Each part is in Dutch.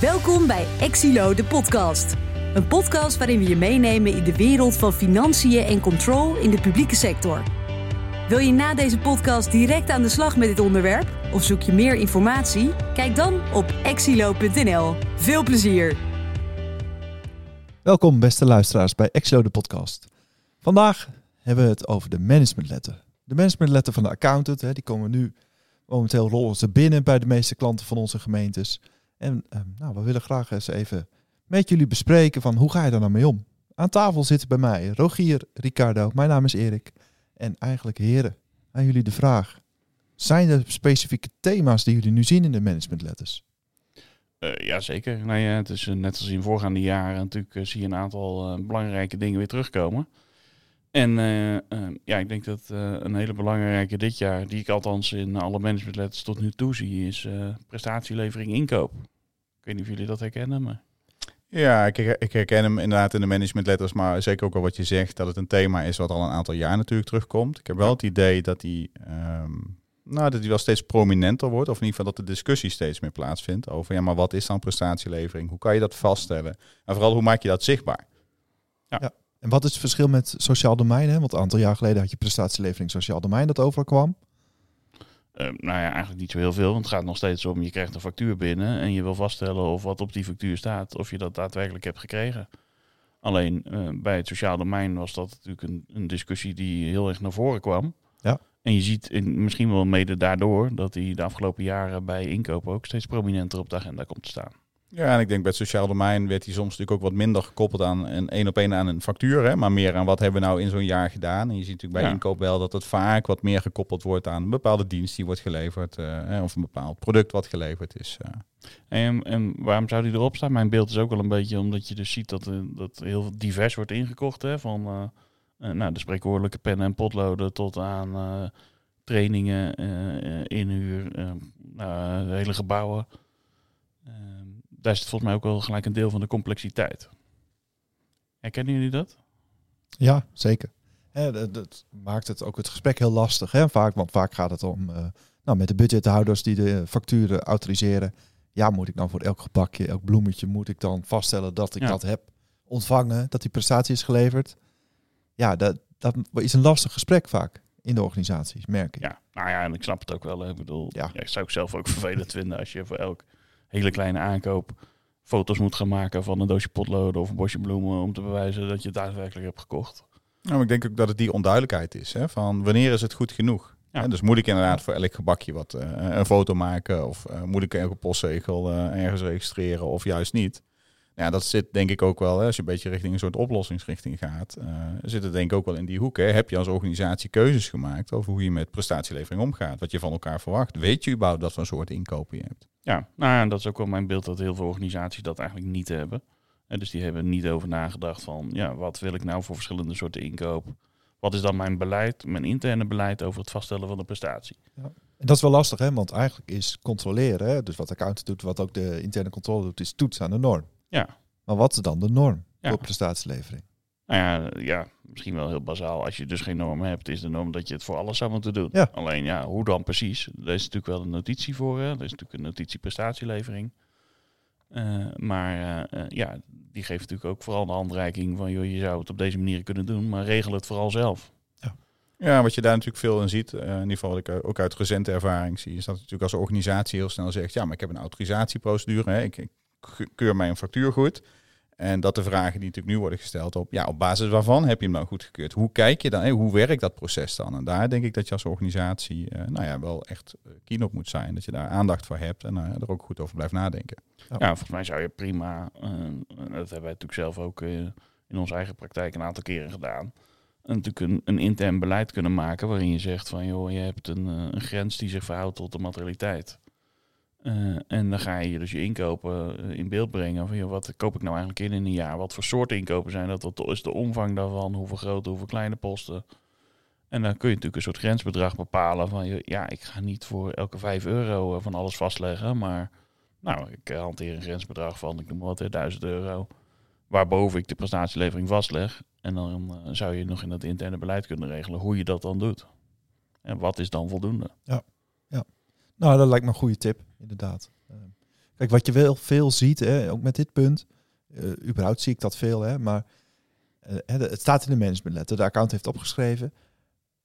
Welkom bij Exilo, de podcast. Een podcast waarin we je meenemen in de wereld van financiën en control in de publieke sector. Wil je na deze podcast direct aan de slag met dit onderwerp? Of zoek je meer informatie? Kijk dan op exilo.nl. Veel plezier! Welkom beste luisteraars bij Exilo de podcast. Vandaag hebben we het over de managementletter. De managementletter van de accountant, die komen nu momenteel rollen binnen bij de meeste klanten van onze gemeentes. En eh, nou, we willen graag eens even met jullie bespreken van hoe ga je daar nou mee om? Aan tafel zitten bij mij Rogier, Ricardo, mijn naam is Erik. En eigenlijk heren, aan jullie de vraag. Zijn er specifieke thema's die jullie nu zien in de managementletters? Uh, ja, zeker. Nou ja, het is uh, net als in voorgaande jaren natuurlijk uh, zie je een aantal belangrijke dingen weer terugkomen. En ja, ik denk dat een hele belangrijke dit jaar, die ik althans in alle managementletters tot nu toe zie, is prestatielevering inkoop. Ik weet niet of jullie dat herkennen, maar... Ja, ik, ik, herken hem inderdaad in de managementletters, maar zeker ook al wat je zegt, dat het een thema is wat al een aantal jaar natuurlijk terugkomt. Ik heb wel het idee dat die, um, nou, dat die wel steeds prominenter wordt, of in ieder geval dat de discussie steeds meer plaatsvindt over, ja, maar wat is dan prestatielevering? Hoe kan je dat vaststellen? En vooral, hoe maak je dat zichtbaar? Ja. ja. En wat is het verschil met sociaal domein? Hè? Want een aantal jaar geleden had je prestatielevering sociaal domein dat overal kwam. Uh, nou ja, eigenlijk niet zo heel veel. Want het gaat nog steeds om, je krijgt een factuur binnen en je wil vaststellen of wat op die factuur staat, of je dat daadwerkelijk hebt gekregen. Alleen uh, bij het sociaal domein was dat natuurlijk een, een, discussie die heel erg naar voren kwam. Ja. En je ziet in, misschien wel mede daardoor dat die de afgelopen jaren bij inkopen ook steeds prominenter op de agenda komt te staan. Ja, en ik denk bij het sociaal domein werd hij soms natuurlijk ook wat minder gekoppeld aan een één op één aan een factuur, hè, maar meer aan wat hebben we nou in zo'n jaar gedaan. En je ziet natuurlijk bij inkoop wel dat het vaak wat meer gekoppeld wordt aan een bepaalde dienst die wordt geleverd, uh, of een bepaald product wat geleverd is. Uh. En, en, waarom zou die erop staan? Mijn beeld is ook wel een beetje omdat je dus ziet dat, uh, dat heel divers wordt ingekocht, hè, van nou, de spreekwoordelijke pennen en potloden tot aan trainingen, inhuur, hele gebouwen daar zit volgens mij ook wel gelijk een deel van de complexiteit. Herkennen jullie dat? Ja, zeker. dat, dat, maakt het ook het gesprek heel lastig. Hè? Vaak, want vaak gaat het om uh, nou, met de budgethouders die de facturen autoriseren. Ja, moet ik dan voor elk gebakje, elk bloemetje, moet ik dan vaststellen dat ik dat heb ontvangen, dat die prestatie is geleverd? Ja, dat, dat is een lastig gesprek vaak in de organisaties, merk ik. Ja, nou ja, en ik snap het ook wel. Ik bedoel, ja. ja ik zou ik zelf ook vervelend vinden als je voor elk hele kleine aankoop foto's moet gaan maken van een doosje potloden of een bosje bloemen om te bewijzen dat je het daadwerkelijk hebt gekocht. Nou, ik denk ook dat het die onduidelijkheid is. Hè? Van wanneer is het goed genoeg? Ja. dus moet ik inderdaad voor elk gebakje wat uh, een foto maken of uh, moet ik een postzegel uh, ergens registreren of juist niet? Ja, dat zit denk ik ook wel, hè, als je een beetje richting een soort oplossingsrichting gaat, uh, zit het denk ik ook wel in die hoek. Hè. Heb je als organisatie keuzes gemaakt over hoe je met prestatielevering omgaat? Wat je van elkaar verwacht? Weet je überhaupt wat voor soort inkopen je hebt? Ja, nou ja, dat is ook wel mijn beeld dat heel veel organisaties dat eigenlijk niet hebben. En dus die hebben niet over nagedacht van, ja, wat wil ik nou voor verschillende soorten inkoop? Wat is dan mijn beleid, mijn interne beleid over het vaststellen van de prestatie? Ja. En dat is wel lastig, hè? want eigenlijk is controleren, hè? dus wat de accountant doet, wat ook de interne controle doet, is toetsen aan de norm. Ja. Maar wat is dan de norm voor prestatielevering? Nou ja, ja, misschien wel heel bazaal. Als je dus geen norm hebt, is de norm dat je het voor alles zou moeten doen. Ja. Alleen ja, hoe dan precies? Daar is natuurlijk wel een notitie voor. Hè? Er is natuurlijk een notitie prestatielevering. Uh, maar uh, ja, die geeft natuurlijk ook vooral de handreiking van joh, je zou het op deze manier kunnen doen, maar regel het vooral zelf. Ja, ja wat je daar natuurlijk veel in ziet, uh, in ieder geval wat ik ook uit recente ervaring zie, is dat natuurlijk als organisatie heel snel zegt, ja, maar ik heb een autorisatieprocedure, hè, ik, ik keur mijn factuur goed. En dat de vragen die natuurlijk nu worden gesteld op, ja, op basis waarvan heb je hem nou goedgekeurd? Hoe kijk je dan, hoe werkt dat proces dan? En daar denk ik dat je als organisatie, uh, nou ja, wel echt uh, keen op moet zijn. Dat je daar aandacht voor hebt en uh, er ook goed over blijft nadenken. Ja, ja volgens mij zou je prima, dat hebben wij natuurlijk zelf ook in onze eigen praktijk een aantal keren gedaan. natuurlijk een, een intern beleid kunnen maken waarin je zegt van, joh, je hebt een, een grens die zich verhoudt tot de materialiteit. Uh, en dan ga je dus je inkopen eh, in beeld brengen. Van, joh, wat koop ik nou eigenlijk in in een jaar? Wat voor soorten inkopen zijn dat? Wat is de omvang daarvan? Hoeveel grote, hoeveel kleine posten? En dan kun je natuurlijk een soort grensbedrag bepalen. Van ja, ik ga niet voor elke 5 euro eh, van alles vastleggen. Maar nou, ik hanteer een grensbedrag van, ik noem maar wat, 1000 euro. Waarboven ik de prestatielevering vastleg. En dan zou je nog in dat interne beleid kunnen regelen hoe je dat dan doet. En wat is dan voldoende? Ja. Nou, dat lijkt me een goede tip, inderdaad. Uh, Kijk, wat je wel veel ziet, hè, ook met dit punt, uh, überhaupt zie ik dat veel, hè, maar uh, het staat in de managementletter, de account heeft opgeschreven.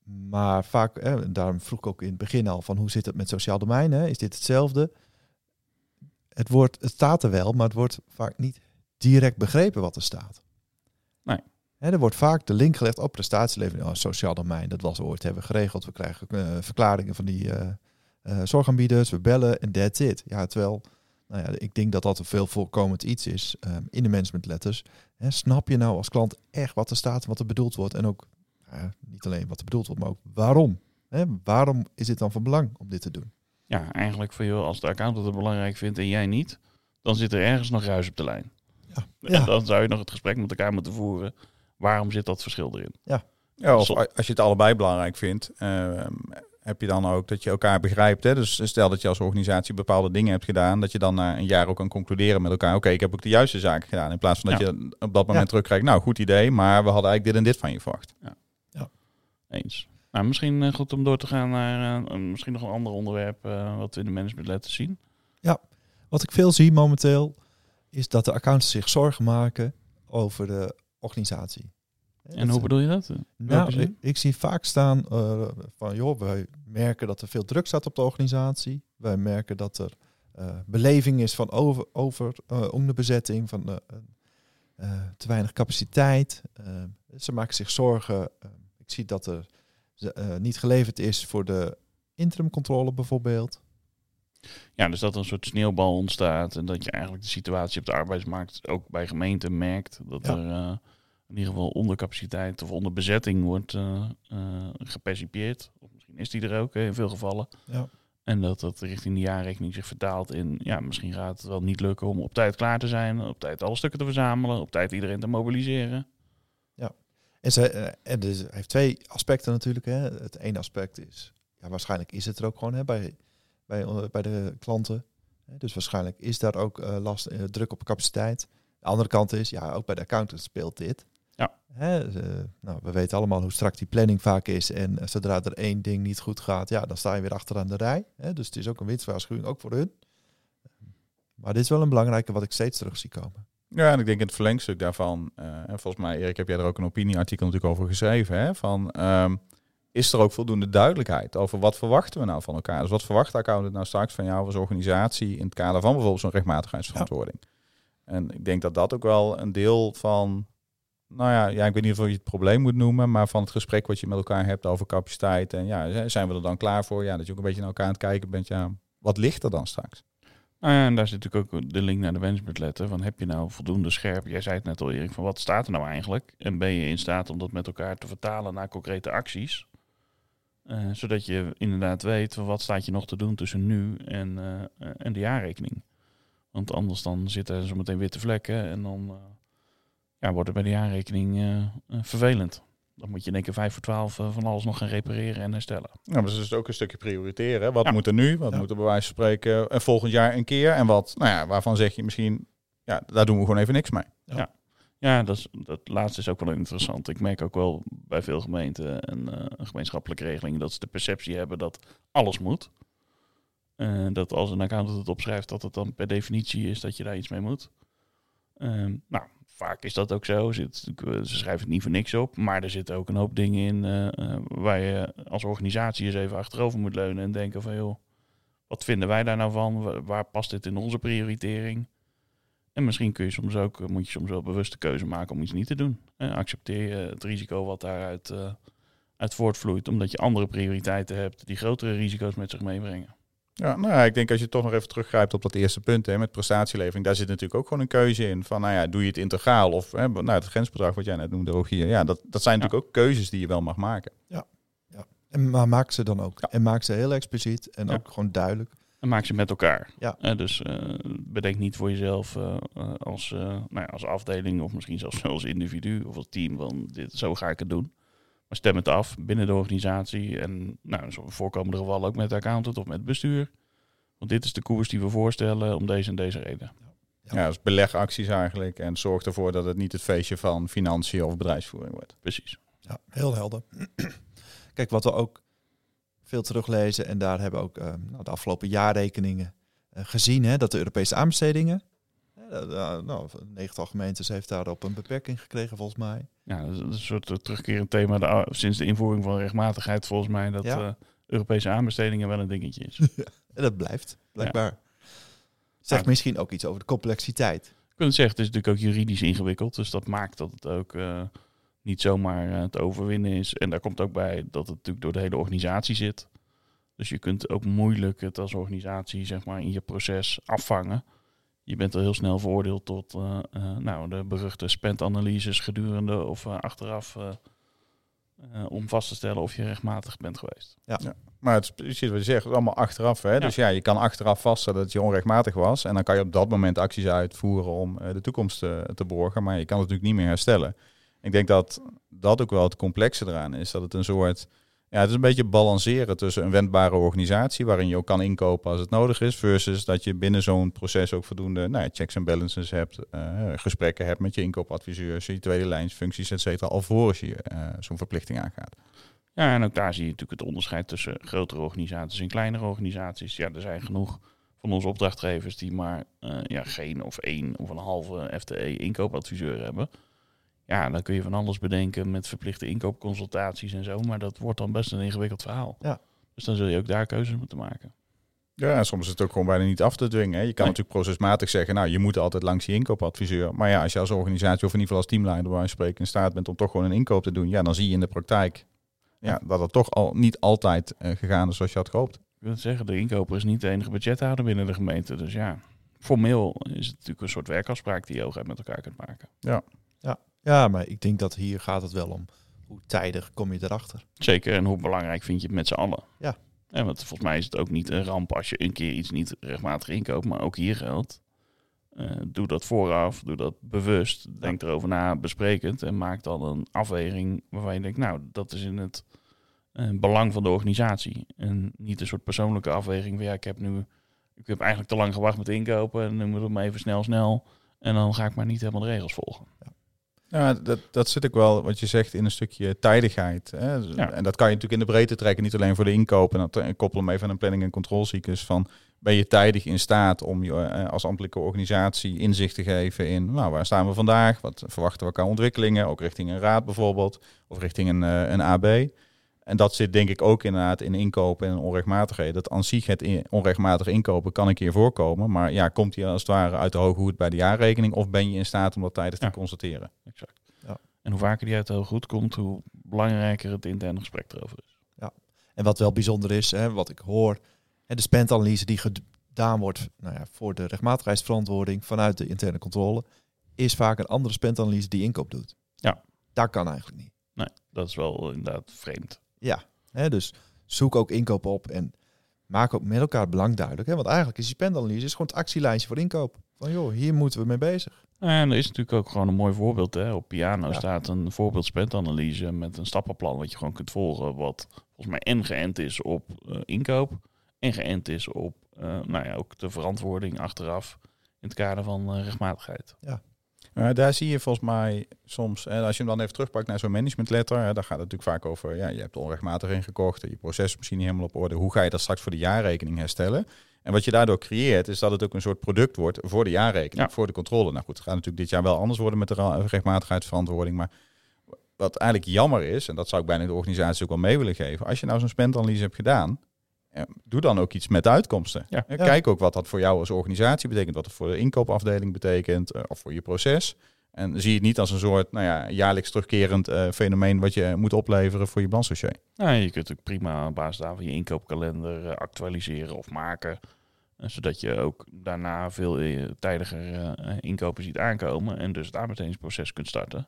Maar vaak, hè, daarom vroeg ik ook in het begin al van hoe zit het met sociaal domein? Hè? Is dit hetzelfde? Het, wordt, het staat er wel, maar het wordt vaak niet direct begrepen wat er staat. Nee. Hè, er wordt vaak de link gelegd op prestatielevering. Oh, sociaal domein, dat was ooit hebben we geregeld. We krijgen uh, verklaringen van die zorgaanbieders, we bellen en that's it. Ja, terwijl nou ja, ik denk dat dat een veel voorkomend iets is um, in de managementletters. Hè, snap je nou als klant echt wat er staat en wat er bedoeld wordt? En ook niet alleen wat er bedoeld wordt, maar ook waarom? Hè, waarom is het dan van belang om dit te doen? Ja, eigenlijk van joh, als de accountant het belangrijk vindt en jij niet, dan zit er ergens nog ruis op de lijn. Ja. En dan zou je nog het gesprek met elkaar moeten voeren. Waarom zit dat verschil erin? Ja. Ja, of als je het allebei belangrijk vindt, uh, heb je dan ook dat je elkaar begrijpt. Hè? Dus stel dat je als organisatie bepaalde dingen hebt gedaan, dat je dan na een jaar ook kan concluderen met elkaar. Oké, ik heb ook de juiste zaken gedaan. In plaats van dat je op dat moment ja. terugkrijgt. Nou, goed idee, maar we hadden eigenlijk dit en dit van je verwacht. Ja. ja. Eens. Nou, misschien uh, goed om door te gaan naar uh, misschien nog een ander onderwerp uh, wat we in de managementletters zien. Ja, wat ik veel zie momenteel is dat de accountants zich zorgen maken over de organisatie. En hoe bedoel je dat? Nou, ik, ik, zie vaak staan uh, van, joh, wij merken dat er veel druk staat op de organisatie. Wij merken dat er uh, beleving is van over, over uh, onderbezetting, van te weinig capaciteit. ze maken zich zorgen. ik zie dat er niet geleverd is voor de interimcontrole bijvoorbeeld. Ja, dus dat er een soort sneeuwbal ontstaat en dat je eigenlijk de situatie op de arbeidsmarkt ook bij gemeenten merkt. Dat ja. er in ieder geval ondercapaciteit of onderbezetting wordt uh, uh, gepercipieerd. Of misschien is die er ook in veel gevallen. Ja. En dat dat richting de jaarrekening zich vertaalt in, ja, misschien gaat het wel niet lukken om op tijd klaar te zijn, op tijd alle stukken te verzamelen, op tijd iedereen te mobiliseren. Ja, en, ze, en dus heeft twee aspecten natuurlijk. Hè. Het ene aspect is, ja, waarschijnlijk is het er ook gewoon hè, bij, bij, bij de klanten. Dus waarschijnlijk is daar ook uh, last, druk op capaciteit. De andere kant is, ja, ook bij de accountant speelt dit. Ja. Hè, nou, we weten allemaal hoe strak die planning vaak is. En uh, zodra er één ding niet goed gaat, ja, dan sta je weer achteraan de rij. Hè, dus het is ook een winstwaarschuwing, ook voor hun. Maar dit is wel een belangrijke wat ik steeds terug zie komen. Ja, en ik denk in het verlengstuk daarvan, uh, en volgens mij, Erik, heb jij er ook een opinieartikel natuurlijk over geschreven, hè, van um, is er ook voldoende duidelijkheid over wat verwachten we nou van elkaar? Dus wat verwacht de accountant nou straks van jou als organisatie in het kader van bijvoorbeeld zo'n rechtmatigheidsverantwoording? Ja. En ik denk dat dat ook wel een deel van nou ja, ja, ik weet niet of je het probleem moet noemen, maar van het gesprek wat je met elkaar hebt over capaciteit. En ja, zijn we er dan klaar voor? Ja, dat je ook een beetje naar elkaar aan het kijken bent. Ja, wat ligt er dan straks? Nou ja, en daar zit natuurlijk ook de link naar de managementletter. Van heb je nou voldoende scherp? Jij zei het net al, Erik, van wat staat er nou eigenlijk? En ben je in staat om dat met elkaar te vertalen naar concrete acties? Uh, zodat je inderdaad weet van wat staat je nog te doen tussen nu en, uh, en de jaarrekening. Want anders dan zitten er zo meteen witte vlekken en dan uh, ja, wordt het bij de jaarrekening uh, vervelend. Dan moet je in één keer vijf voor twaalf uh, van alles nog gaan repareren en herstellen. Ja, maar dus is ook een stukje prioriteren. Wat ja. moet er nu? Wat ja. moet er bij wijze van spreken en volgend jaar een keer? En wat, nou ja, waarvan zeg je misschien, ja, daar doen we gewoon even niks mee. Ja, ja. ja dat, is, dat laatste is ook wel interessant. Ik merk ook wel bij veel gemeenten en uh, gemeenschappelijke regelingen dat ze de perceptie hebben dat alles moet. Uh, dat als een accountant het opschrijft, dat het dan per definitie is dat je daar iets mee moet. Uh, nou, vaak is dat ook zo. Zit, ze schrijven het niet voor niks op, maar er zitten ook een hoop dingen in uh, waar je als organisatie eens even achterover moet leunen en denken van joh, wat vinden wij daar nou van? Waar past dit in onze prioritering? En misschien kun je soms ook, moet je soms wel bewuste keuze maken om iets niet te doen. accepteer je het risico wat daaruit uit voortvloeit, omdat je andere prioriteiten hebt die grotere risico's met zich meebrengen. Ja, nou ja, ik denk als je toch nog even teruggrijpt op dat eerste punt hè, met prestatielevering, daar zit natuurlijk ook gewoon een keuze in. Van nou ja, doe je het integraal of hè, nou, het grensbedrag wat jij net noemde, Rogier. Ja, dat, dat zijn natuurlijk ook keuzes die je wel mag maken. Ja, ja. En, maar maak ze dan ook. Ja. En maak ze heel expliciet en ook gewoon duidelijk. En maak ze met elkaar. Ja. Uh, dus uh, bedenk niet voor jezelf uh, als, nou ja, als afdeling of misschien zelfs als individu of als team van dit, zo ga ik het doen. Stem het af binnen de organisatie. En nou, zo voorkomende gevallen ook met de accountant of met het bestuur. Want dit is de koers die we voorstellen om deze en deze reden. Ja, ja dus belegacties eigenlijk. En zorg ervoor dat het niet het feestje van financiën of bedrijfsvoering wordt. Precies. Ja, heel helder. Kijk, wat we ook veel teruglezen, en daar hebben ook uh, nou, de afgelopen jaarrekeningen gezien hè, dat de Europese aanbestedingen, uh, nou, negental gemeentes heeft daarop een beperking gekregen volgens mij. Ja, dat is een soort terugkerend thema de, sinds de invoering van rechtmatigheid volgens mij dat Europese aanbestedingen wel een dingetje is. en dat blijft, blijkbaar. Zegt misschien ook iets over de complexiteit. Ik kunt zeggen, het is natuurlijk ook juridisch ingewikkeld. Dus dat maakt dat het ook uh, niet zomaar uh, te overwinnen is. En daar komt ook bij dat het natuurlijk door de hele organisatie zit. Dus je kunt ook moeilijk het als organisatie zeg maar, in je proces afvangen. Je bent al heel snel veroordeeld tot uh, nou, de beruchte spendanalyses gedurende of achteraf om vast te stellen of je rechtmatig bent geweest. Ja. ja. Maar het is precies wat je zegt, het is allemaal achteraf. Hè? Dus ja, je kan achteraf vaststellen dat je onrechtmatig was. En dan kan je op dat moment acties uitvoeren om uh, de toekomst te, eh, te borgen. Maar je kan het natuurlijk niet meer herstellen. Ik denk dat dat ook wel het complexe eraan is. Dat het een soort... Ja, het is een beetje balanceren tussen een wendbare organisatie... waarin je ook kan inkopen als het nodig is... versus dat je binnen zo'n proces ook voldoende nou checks en balances hebt... Uh, gesprekken hebt met je inkoopadviseurs, je tweede lijnsfuncties, et cetera... alvorens je zo'n verplichting aangaat. Ja, en ook daar zie je natuurlijk het onderscheid tussen grotere organisaties en kleinere organisaties. Ja, er zijn genoeg van onze opdrachtgevers die maar uh, ja, geen of één of een halve FTE inkoopadviseur hebben. Ja, dan kun je van alles bedenken met verplichte inkoopconsultaties en zo, maar dat wordt dan best een ingewikkeld verhaal. Ja. Dus dan zul je ook daar keuzes moeten maken. Ja, en soms is het ook gewoon bijna niet af te dwingen. Hè. Je kan natuurlijk procesmatig zeggen, nou, je moet altijd langs je inkoopadviseur. Maar ja, als je als organisatie of in ieder geval als teamleider bij spreken in staat bent om toch gewoon een inkoop te doen, ja, dan zie je in de praktijk ja, dat het toch al niet altijd uh, gegaan is zoals je had gehoopt. Ik wil zeggen, de inkoper is niet de enige budgethouder binnen de gemeente. Dus ja, formeel is het natuurlijk een soort werkafspraak die je ook met elkaar kunt maken. Ja. Ja. Ja, maar ik denk dat hier gaat het wel om hoe tijdig kom je erachter. Zeker, en hoe belangrijk vind je het met z'n allen. Ja. En want volgens mij is het ook niet een ramp als je een keer iets niet rechtmatig inkoopt, maar ook hier geldt. Uh, doe dat vooraf, doe dat bewust, denk erover na, besprekend en maak dan een afweging waarvan je denkt, nou, dat is in het uh, belang van de organisatie. En niet een soort persoonlijke afweging van ja, ik heb nu, ik heb eigenlijk te lang gewacht met inkopen en nu moet het maar even snel, snel. En dan ga ik maar niet helemaal de regels volgen. Ja. Ja, dat, dat zit ook wel, wat je zegt, in een stukje tijdigheid. Hè? Ja. En dat kan je natuurlijk in de breedte trekken, niet alleen voor de inkopen. En dat koppelen hem even aan een planning- en controlecyclus van ben je tijdig in staat om je eh, als ambtelijke organisatie inzicht te geven in nou, waar staan we vandaag, wat verwachten we qua ontwikkelingen, ook richting een raad bijvoorbeeld, of richting een, eh, een AB. En dat zit denk ik ook inderdaad in inkopen en onrechtmatigheden. Dat aan zich het in, onrechtmatig inkopen kan een keer voorkomen. Maar ja, komt hij als het ware uit de hoge hoed bij de jaarrekening? Of ben je in staat om dat tijdens te constateren? Exact. Ja. En hoe vaker die uit de hoge hoed komt, hoe belangrijker het interne gesprek erover is. Ja. En wat wel bijzonder is, hè, wat ik hoor, de spendanalyse die gedaan wordt nou ja, voor de rechtmatigheidsverantwoording vanuit de interne controle, is vaak een andere spendanalyse die inkoop doet. Ja. Dat kan eigenlijk niet. Nee, dat is wel inderdaad vreemd. Ja, hè, dus zoek ook inkoop op en maak ook met elkaar belang duidelijk. Hè? Want eigenlijk is die spendanalyse is gewoon het actielijntje voor inkoop. Van joh, hier moeten we mee bezig. En er is natuurlijk ook gewoon een mooi voorbeeld. Hè? Op Piano staat een voorbeeld spendanalyse met een stappenplan wat je gewoon kunt volgen. Wat volgens mij en geënt is op uh, inkoop en geënt is op uh, nou ja, ook de verantwoording achteraf in het kader van uh, rechtmatigheid. Ja. Uh, daar zie je volgens mij soms, als je hem dan even terugpakt naar zo'n managementletter, hè, dan gaat het natuurlijk vaak over, ja, je hebt onrechtmatig ingekocht, je proces is misschien niet helemaal op orde. Hoe ga je dat straks voor de jaarrekening herstellen? En wat je daardoor creëert, is dat het ook een soort product wordt voor de jaarrekening, voor de controle. Nou goed, het gaat natuurlijk dit jaar wel anders worden met de rechtmatigheidsverantwoording, maar wat eigenlijk jammer is, en dat zou ik bijna de organisatie ook wel mee willen geven, als je nou zo'n spendanalyse hebt gedaan, doe dan ook iets met uitkomsten. Ja. Kijk ook wat dat voor jou als organisatie betekent, wat het voor de inkoopafdeling betekent, uh, of voor je proces. En zie het niet als een soort nou ja, jaarlijks terugkerend uh, fenomeen wat je moet opleveren voor je balansdossier. Ja, je kunt ook prima op basis daarvan je inkoopkalender uh, actualiseren of maken. zodat je ook daarna veel tijdiger inkopen ziet aankomen en dus het aanbestedingsproces kunt starten.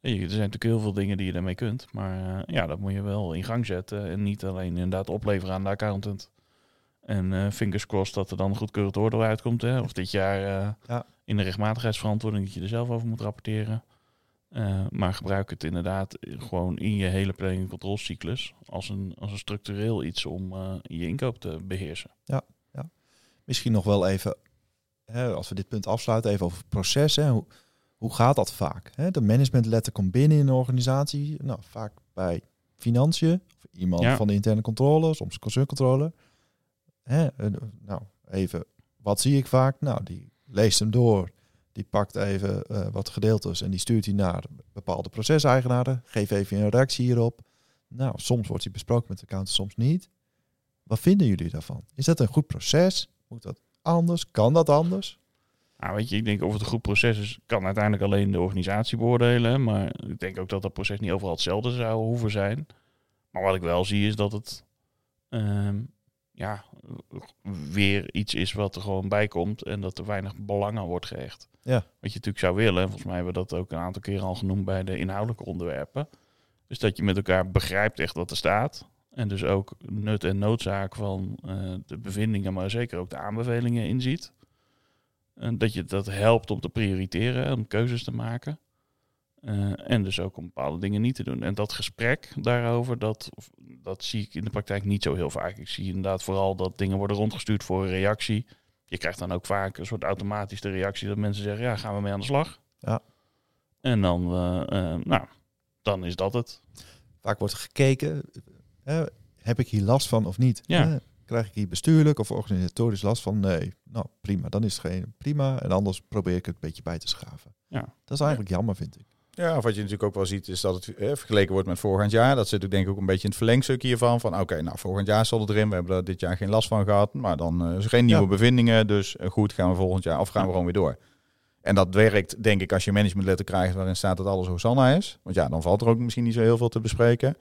Er zijn natuurlijk heel veel dingen die je daarmee kunt. Maar uh, ja, dat moet je wel in gang zetten. En niet alleen inderdaad opleveren aan de accountant. En uh, fingers crossed dat er dan een goedkeurend oordeel uitkomt. Hè? Of dit jaar uh, ja. in de rechtmatigheidsverantwoording dat je er zelf over moet rapporteren. maar gebruik het inderdaad gewoon in je hele planning- en controlecyclus als een, als een structureel iets om je inkoop te beheersen. Ja, ja. misschien nog wel even, hè, als we dit punt afsluiten, even over het proces. Hè. Hoe, hoe gaat dat vaak? De managementletter komt binnen in een organisatie, nou, vaak bij financiën, of iemand van de interne controle, soms concerncontrole. Nou, even wat zie ik vaak? Nou, die leest hem door. Die pakt even uh, wat gedeeltes en die stuurt hij naar bepaalde proceseigenaren. Geef even een reactie hierop. Nou, soms wordt hij besproken met de accountant, soms niet. Wat vinden jullie daarvan? Is dat een goed proces? Moet dat anders? Kan dat anders? Nou, weet je, ik denk of het een goed proces is, kan uiteindelijk alleen de organisatie beoordelen. Maar ik denk ook dat dat proces niet overal hetzelfde zou hoeven zijn. Maar wat ik wel zie is dat het ehm, ja, weer iets is wat er gewoon bij komt en dat er weinig belang aan wordt gehecht. Ja. Wat je natuurlijk zou willen, volgens mij hebben we dat ook een aantal keren al genoemd bij de inhoudelijke onderwerpen, is dat je met elkaar begrijpt echt wat er staat. En dus ook nut en noodzaak van uh, de bevindingen, maar zeker ook de aanbevelingen inziet. En dat je dat helpt om te prioriteren, om keuzes te maken. Uh, en dus ook om bepaalde dingen niet te doen. En dat gesprek daarover, dat, dat zie ik in de praktijk niet zo heel vaak. Ik zie inderdaad vooral dat dingen worden rondgestuurd voor een reactie. Je krijgt dan ook vaak een soort automatische reactie dat mensen zeggen, ja, gaan we mee aan de slag. Ja. En dan, uh, uh, nou, dan is dat het. Vaak wordt gekeken, heb ik hier last van of niet? Ja. Krijg ik hier bestuurlijk of organisatorisch last van? Nee, nou prima, dan is het geen prima. En anders probeer ik het een beetje bij te schaven. Ja. Dat is eigenlijk jammer, vind ik. Ja, of wat je natuurlijk ook wel ziet, is dat het eh, vergeleken wordt met volgend jaar. Dat zit ook denk ik ook een beetje in het verlengstuk hiervan. Van oké, nou volgend jaar zal het erin. We hebben er dit jaar geen last van gehad. Maar dan uh, is er geen nieuwe Ja. bevindingen. Dus eh, goed, gaan we volgend jaar of gaan we gewoon weer door. En dat werkt denk ik als je managementletter krijgt waarin staat dat alles Hosanna is. Want ja, dan valt er ook misschien niet zo heel veel te bespreken.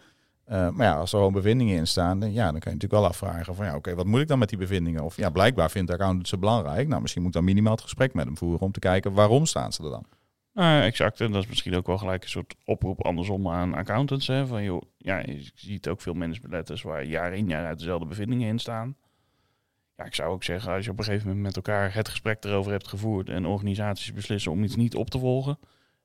Uh, maar ja, als er gewoon bevindingen in staan, dan, ja, dan kan je natuurlijk wel afvragen van ja, oké, wat moet ik dan met die bevindingen? Of ja, blijkbaar vindt de accountant ze belangrijk. Nou, misschien moet ik dan minimaal het gesprek met hem voeren om te kijken waarom staan ze er dan. Nou, exact. En dat is misschien ook wel gelijk een soort oproep andersom aan accountants. Hè? Van, joh, ja, je ziet ook veel managementletters waar jaar in jaar uit dezelfde bevindingen in staan. Ja, ik zou ook zeggen, als je op een gegeven moment met elkaar het gesprek erover hebt gevoerd en organisaties beslissen om iets niet op te volgen.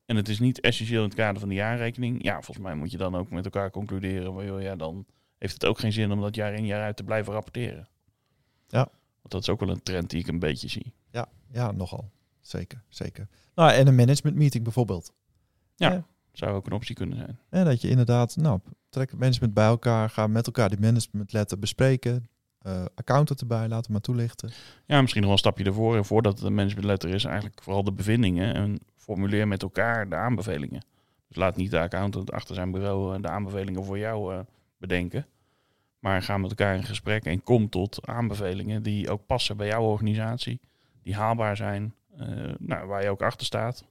En het is niet essentieel in het kader van de jaarrekening. Ja, volgens mij moet je dan ook met elkaar concluderen. Van, joh, ja, dan heeft het ook geen zin om dat jaar in jaar uit te blijven rapporteren. Ja. Want dat is ook wel een trend die ik een beetje zie. Ja, ja nogal. Zeker, zeker. Nou, en een management meeting bijvoorbeeld. Ja. Ja. Zou ook een optie kunnen zijn. En dat je inderdaad, nou, trek het management bij elkaar, ga met elkaar die managementletter bespreken. Uh, accountant erbij, laten we maar toelichten. Ja, misschien nog wel een stapje ervoor. En voordat het een managementletter is, eigenlijk vooral de bevindingen. En formuleer met elkaar de aanbevelingen. Dus laat niet de accountant achter zijn bureau eh, de aanbevelingen voor jou uh, bedenken. Maar ga met elkaar in gesprek en kom tot aanbevelingen die ook passen bij jouw organisatie. Die haalbaar zijn, uh, nou, waar je ook achter staat.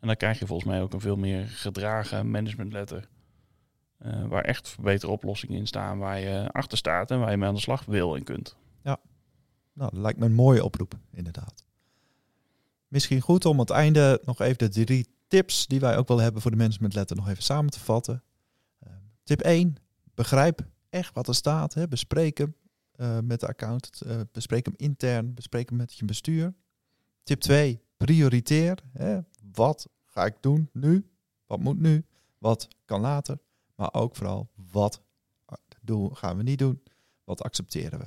En dan krijg je volgens mij ook een veel meer gedragen managementletter. Uh, waar echt verbeterde oplossingen in staan, waar je achter staat en waar je mee aan de slag wil en kunt. Ja, nou, dat lijkt me een mooie oproep, inderdaad. Misschien goed om aan het einde nog even de drie tips die wij ook wel hebben voor de managementletter nog even samen te vatten. Uh, tip 1, begrijp echt wat er staat. Hè. Bespreek hem uh, met de accountant, uh, bespreek hem intern, bespreek hem met je bestuur. Tip 2, prioriteer. Hè. Wat ga ik doen nu? Wat moet nu? Wat kan later? Maar ook vooral, wat doen, gaan we niet doen? Wat accepteren we?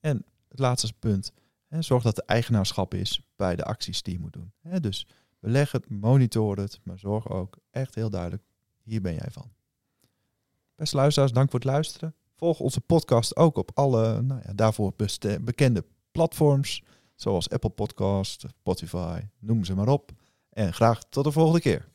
En het laatste punt, zorg dat er eigenaarschap is bij de acties die je moet doen. Dus beleg het, monitor het, maar zorg ook echt heel duidelijk, hier ben jij van. Beste luisteraars, dank voor het luisteren. Volg onze podcast ook op alle nou ja, daarvoor bekende platforms, zoals Apple Podcast, Spotify, noem ze maar op. En graag tot de volgende keer.